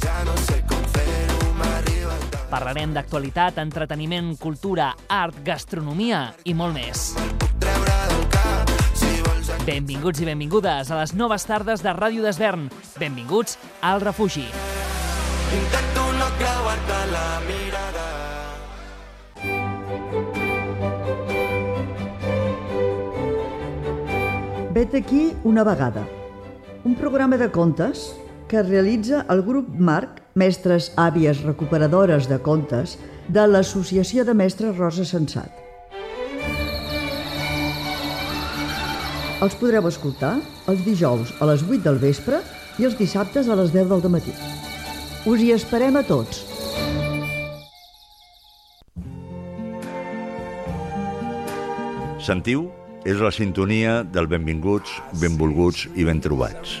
Ja no sé com fer-ho, m'arriba el tant. Parlarem d'actualitat, entreteniment, cultura, art, gastronomia i molt més. Benvinguts i benvingudes a les noves tardes de Ràdio d'Esvern. Benvinguts al refugi. Intento no creuar-te la mirada. Vet aquí una vegada. Un programa de contes que realitza el grup Marc, mestres àvies recuperadores de contes, de l'Associació de Mestres Rosa Sensat. Els podreu escoltar els dijous a les 8 del vespre i els dissabtes a les 10 del matí. Us hi esperem a tots. Sentiu? És la sintonia del benvinguts, benvolguts i ben trobats.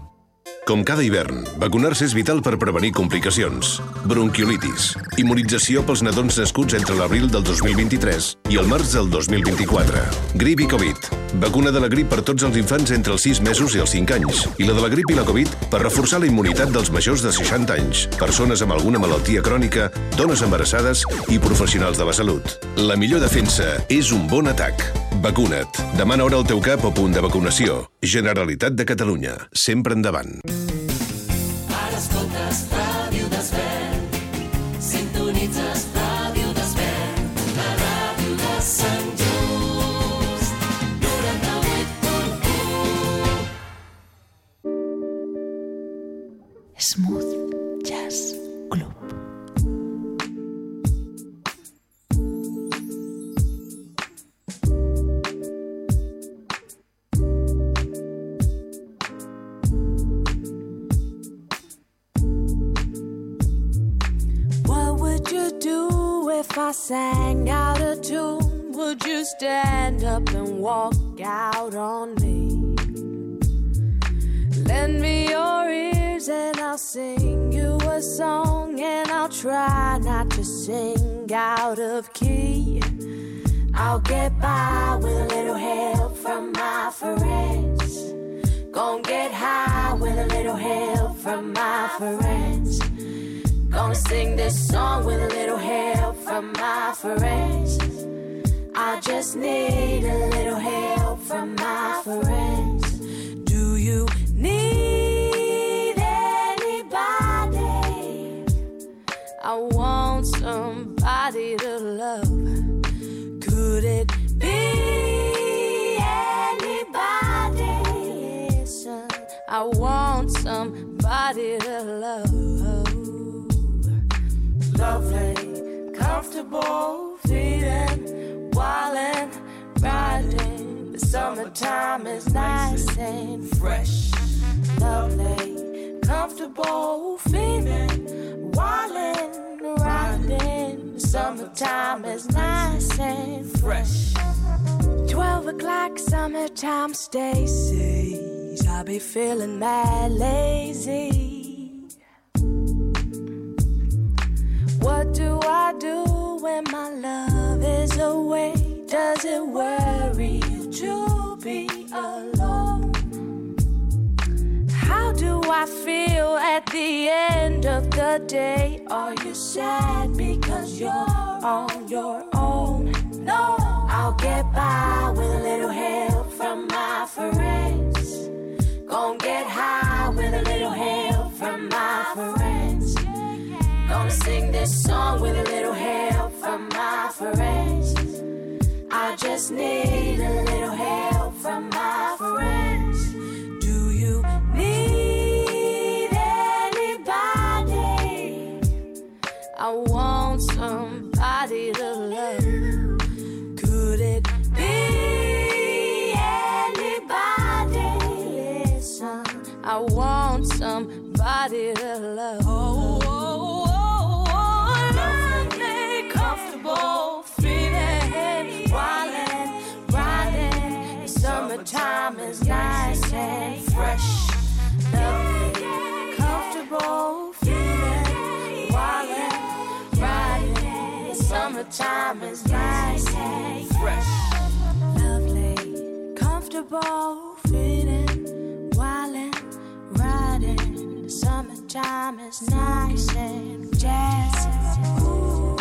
Com cada hivern, vacunar-se és vital per prevenir complicacions. Bronquiolitis, immunització pels nadons nascuts entre l'abril del 2023 i el març del 2024. Grip i Covid, vacuna de la grip per tots els infants entre els 6 mesos i els 5 anys, i la de la grip i la Covid per reforçar la immunitat dels majors de 60 anys, persones amb alguna malaltia crònica, dones embarassades i professionals de la salut. La millor defensa és un bon atac. Vacuna't. Demana hora al teu cap o punt de vacunació. Generalitat de Catalunya. Sempre endavant. Up and walk out on me? Lend me your ears and I'll sing you a song, and I'll try not to sing out of key. I'll get by with a little help from my friends. Gonna get high with a little help from my friends. Gonna sing this song with a little help from my friends. I just need a little help from my friends. Do you need anybody? I want somebody to love. Could it be anybody? Son, I want somebody to love lovely, comfortable, feeling, wildin', riding. The summertime is nice and fresh. Lovely, comfortable, feeling, wildin', riding. The summertime is nice and fresh. Twelve o'clock, summertime, Stacy's. I be feeling mad lazy. What do I do when my love is away? Does it worry you to be alone? How do I feel at the end of the day? Are you sad because you're on your own? No, I'll get by with a little help from my friends. Gonna get high with a little help from my friends sing this song with a little help from my friends. I just need a little help from my friends. Do you need anybody? I want somebody to love. Could it be anybody? Listen, I want somebody to love. feeling, riding. The summertime is nice and fresh, lovely, comfortable, feeling, riding. The summertime is nice and. Ooh.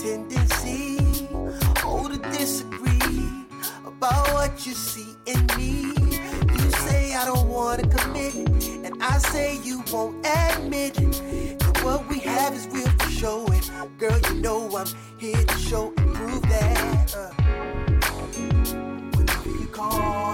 tendency oh to disagree about what you see in me. You say i don't want to commit and i say you won't admit that what we have is real for showing girl you know i'm here to show and prove that uh, whenever you call.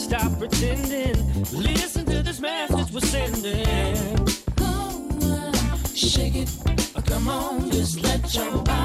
stop pretending. Listen to this message we're sending. Come on, shake it. Come on, just let your body.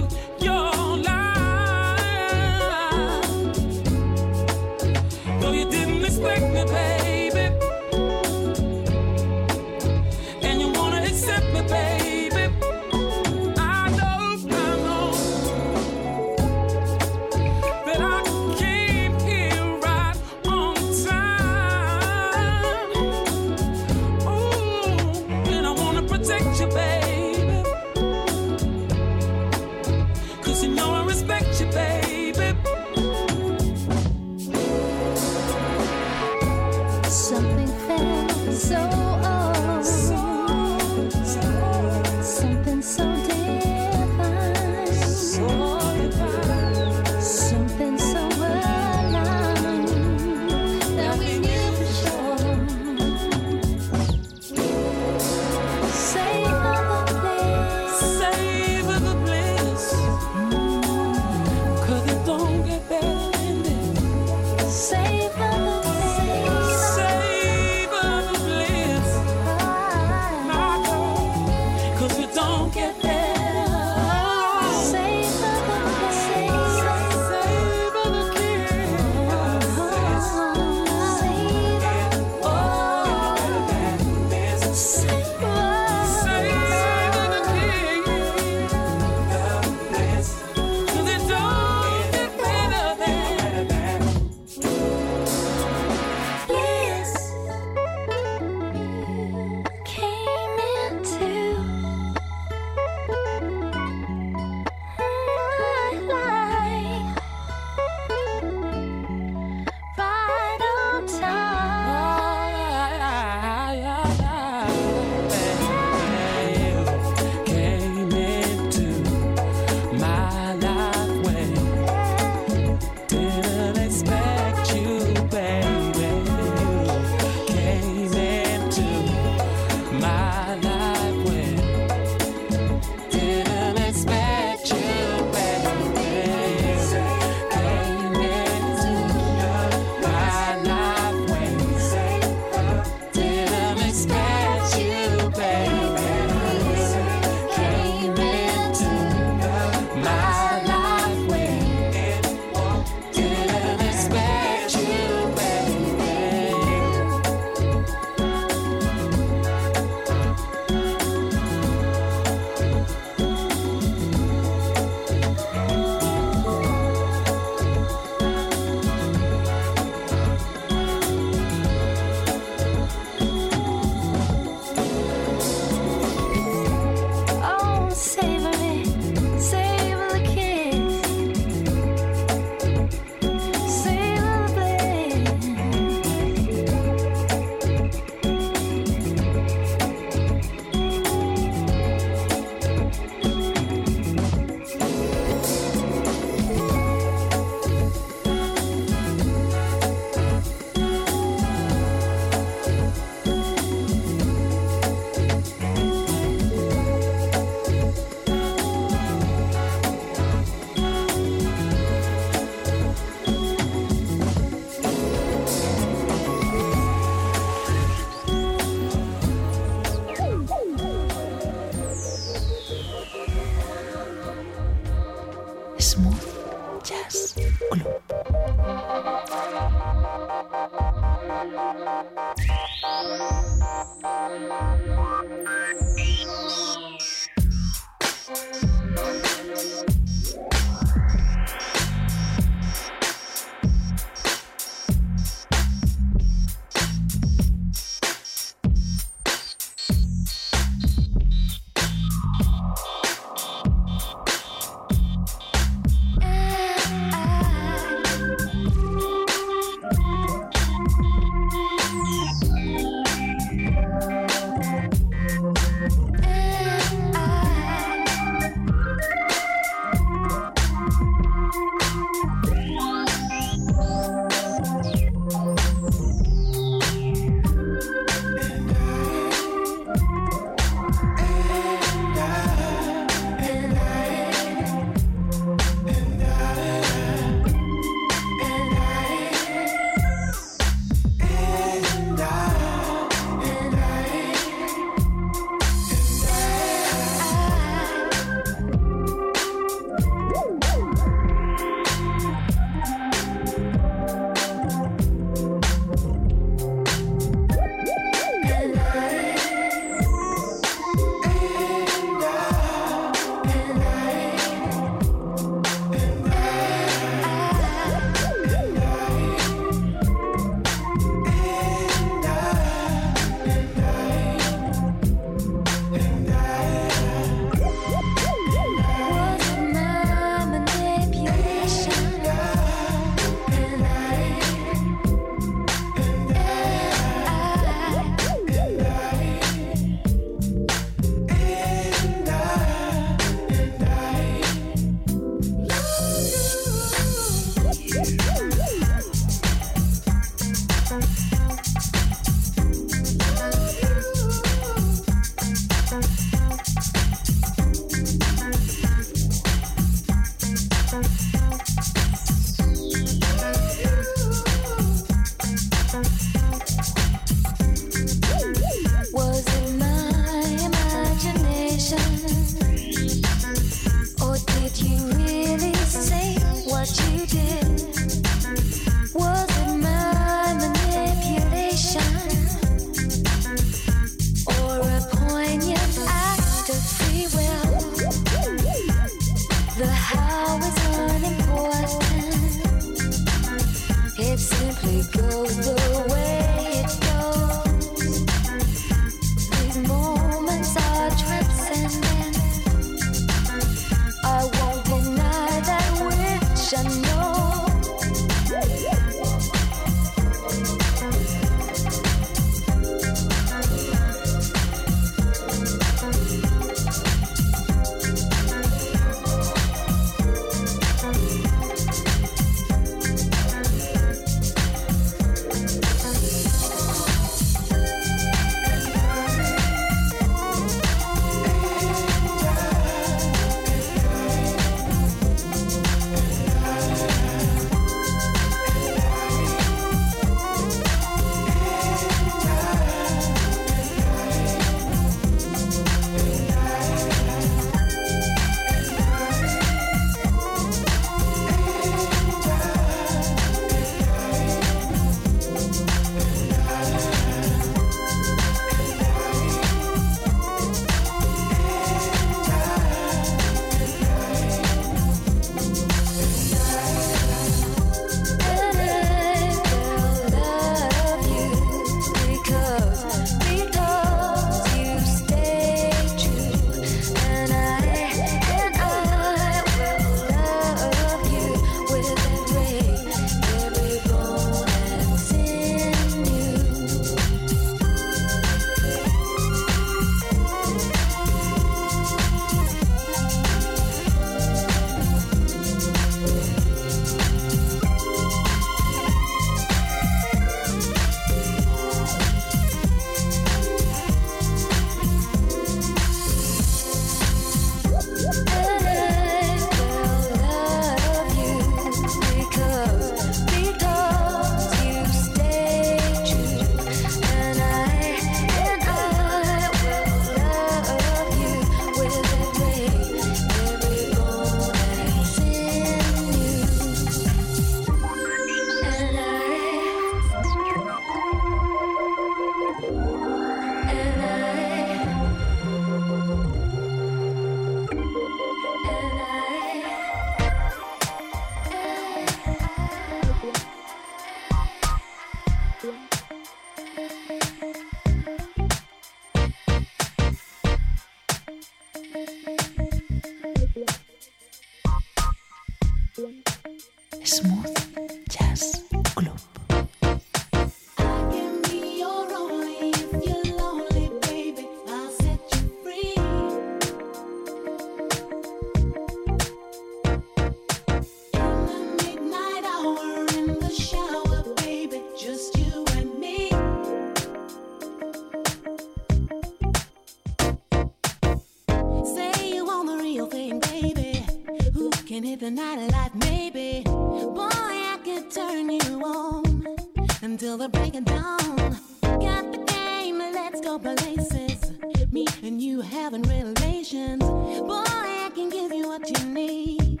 till the break of dawn. Got the game, let's go places. Me and you having relations. Boy, I can give you what you need.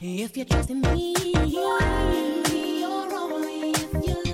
If you're trusting me, you're only if you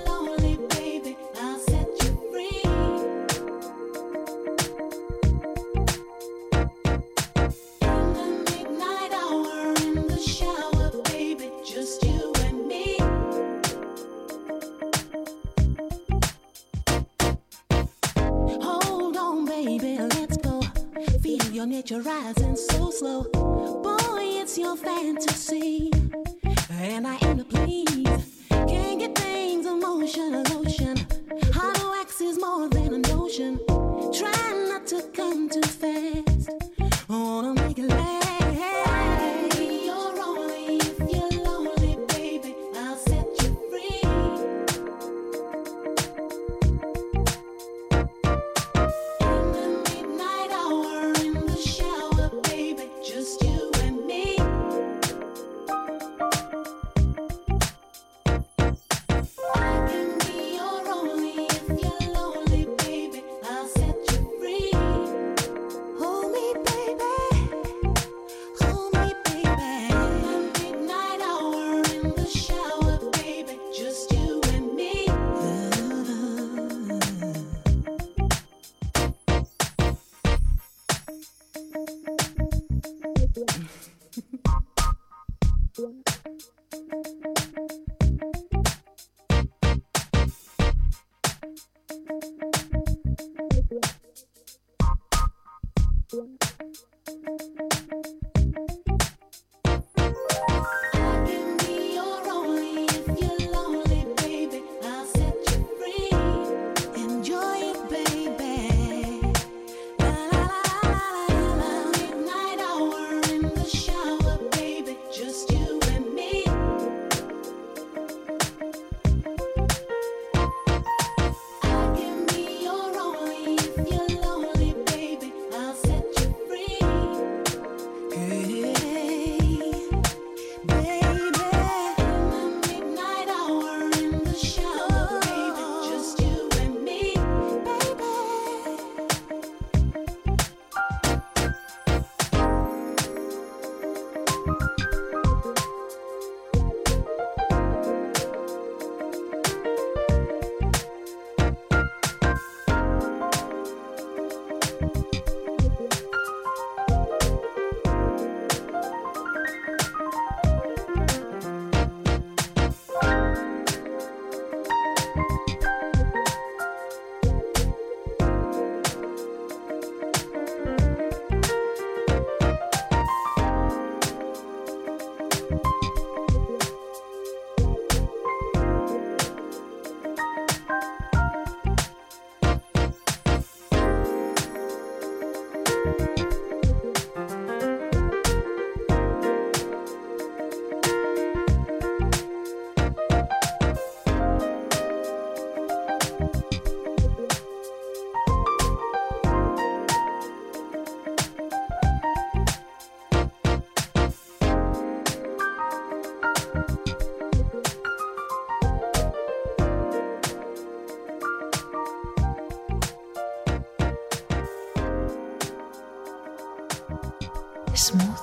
Smooth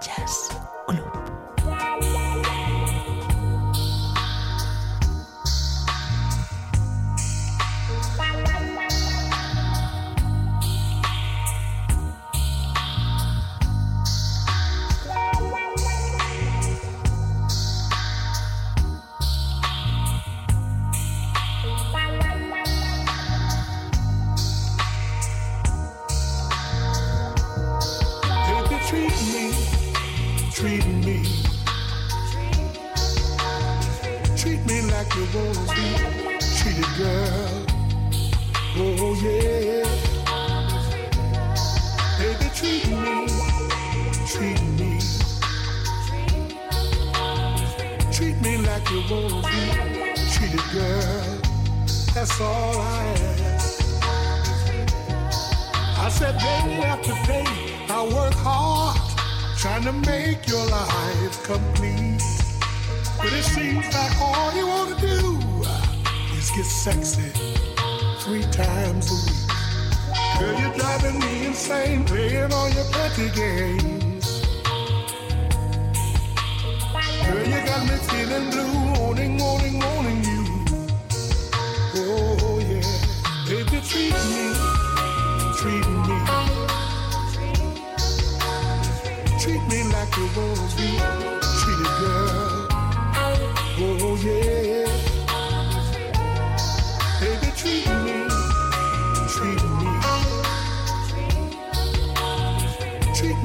Jazz.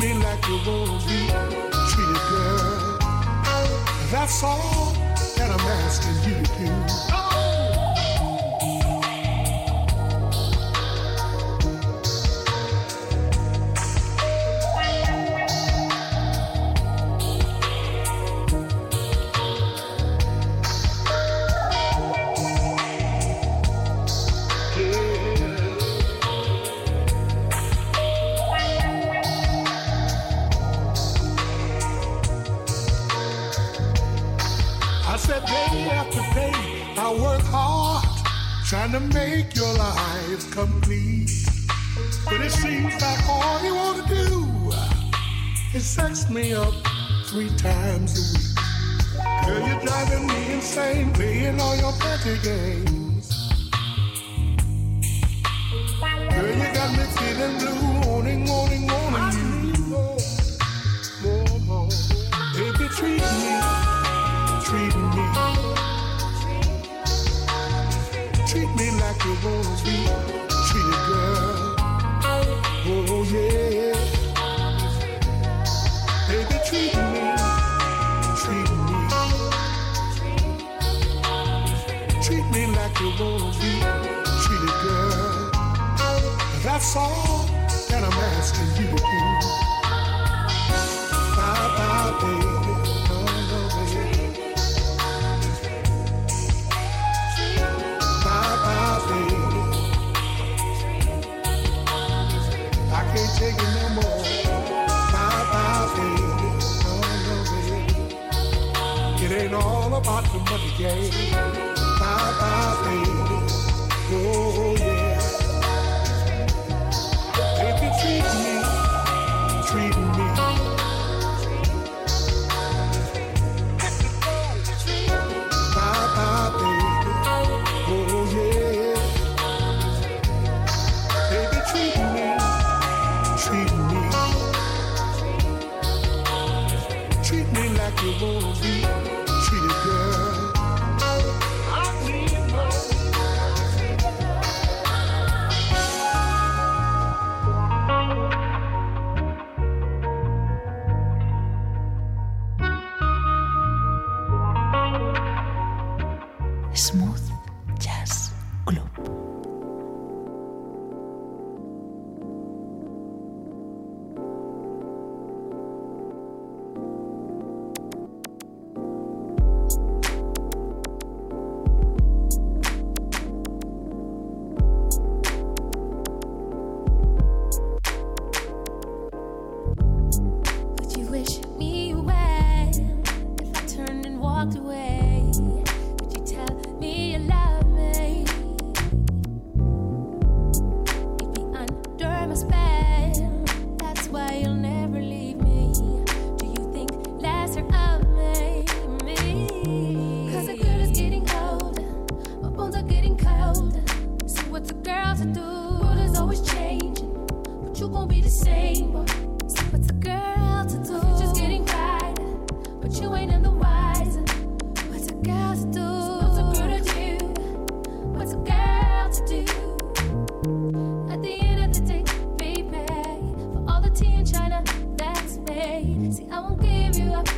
treated like you want to be treated, girl. That's all that I'm asking you to do. three times a week. Girl, you're driving me insane, playing all your petty games. Girl, you got me feeling blue. See, I won't give you up.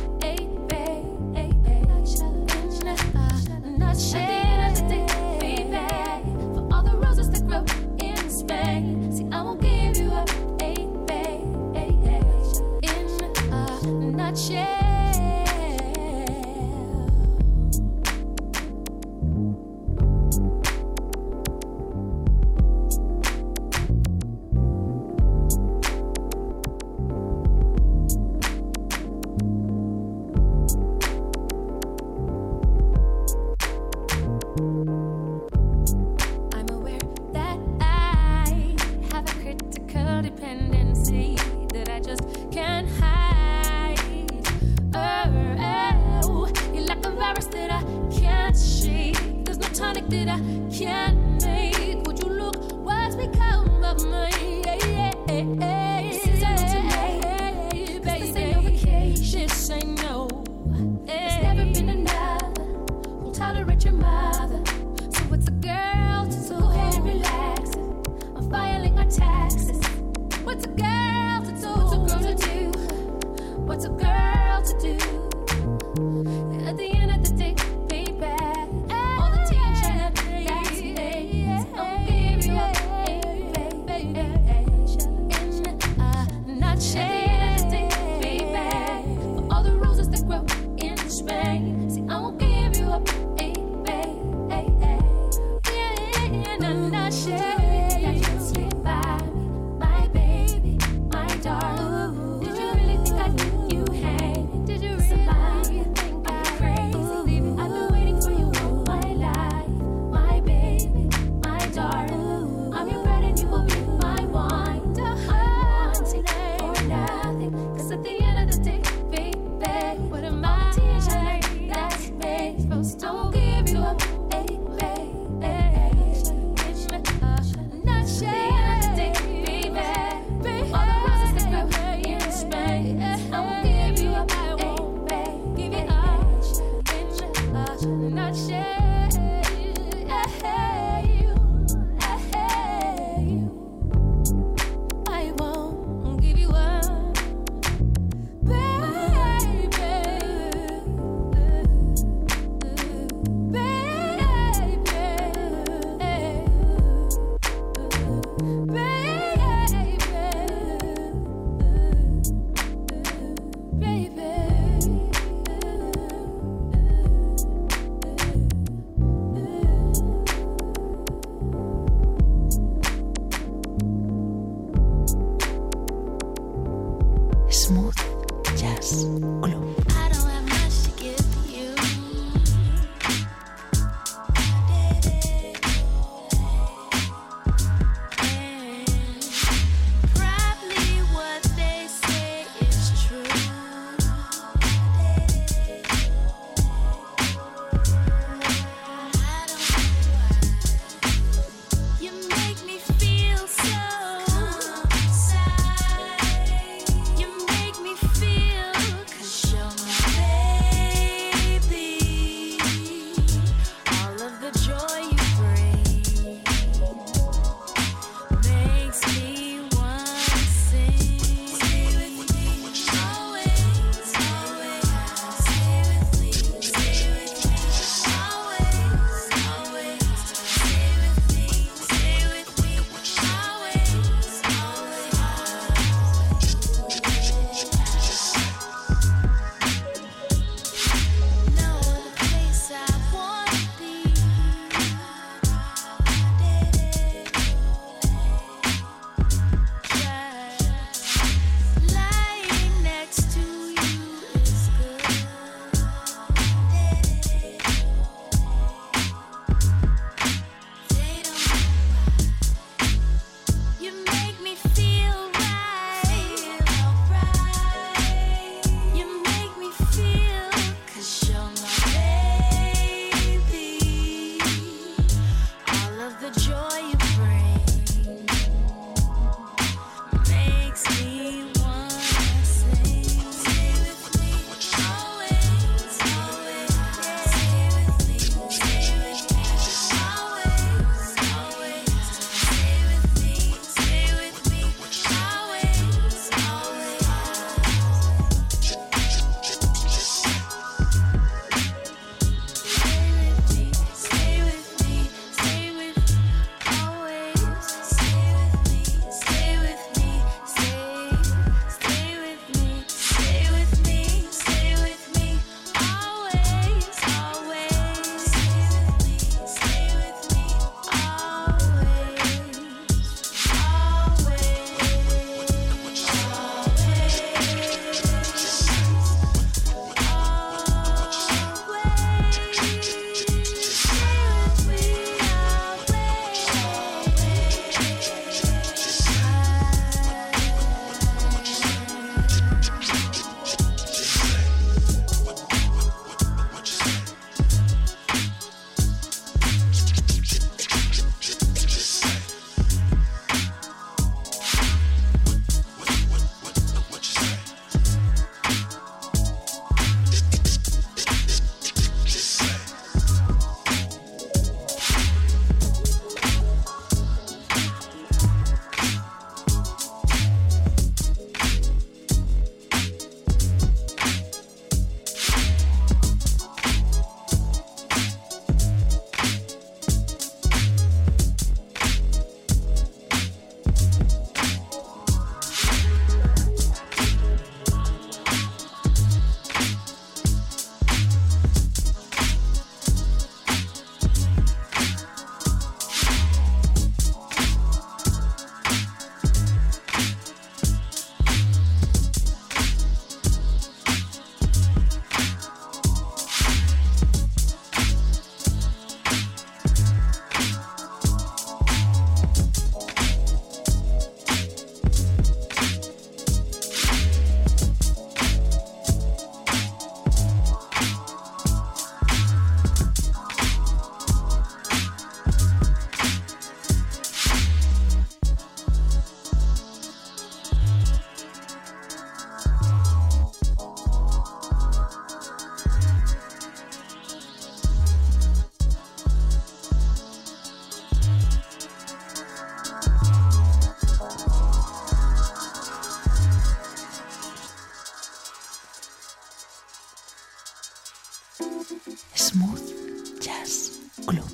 Smooth Jazz Club.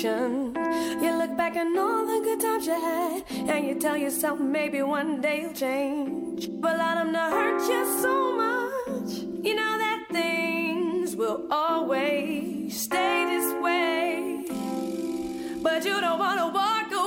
You look back on all the good times you had and you tell yourself maybe one day you'll change. But let him not hurt you so much. You know that things will always stay this way. But you don't want to walk away.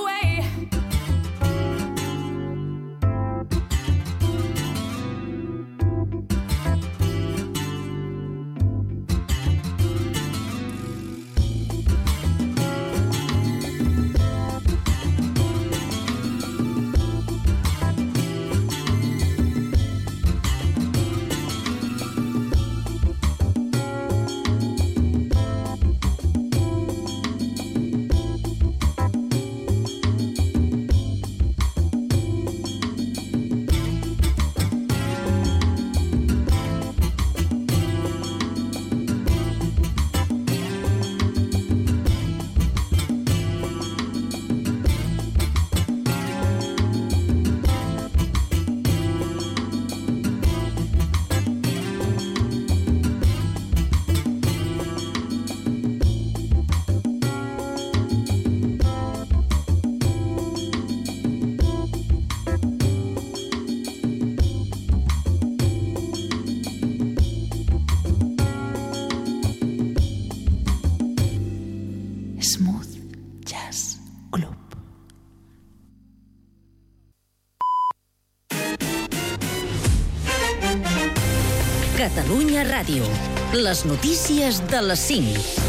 Ràdio. Les notícies de les 5.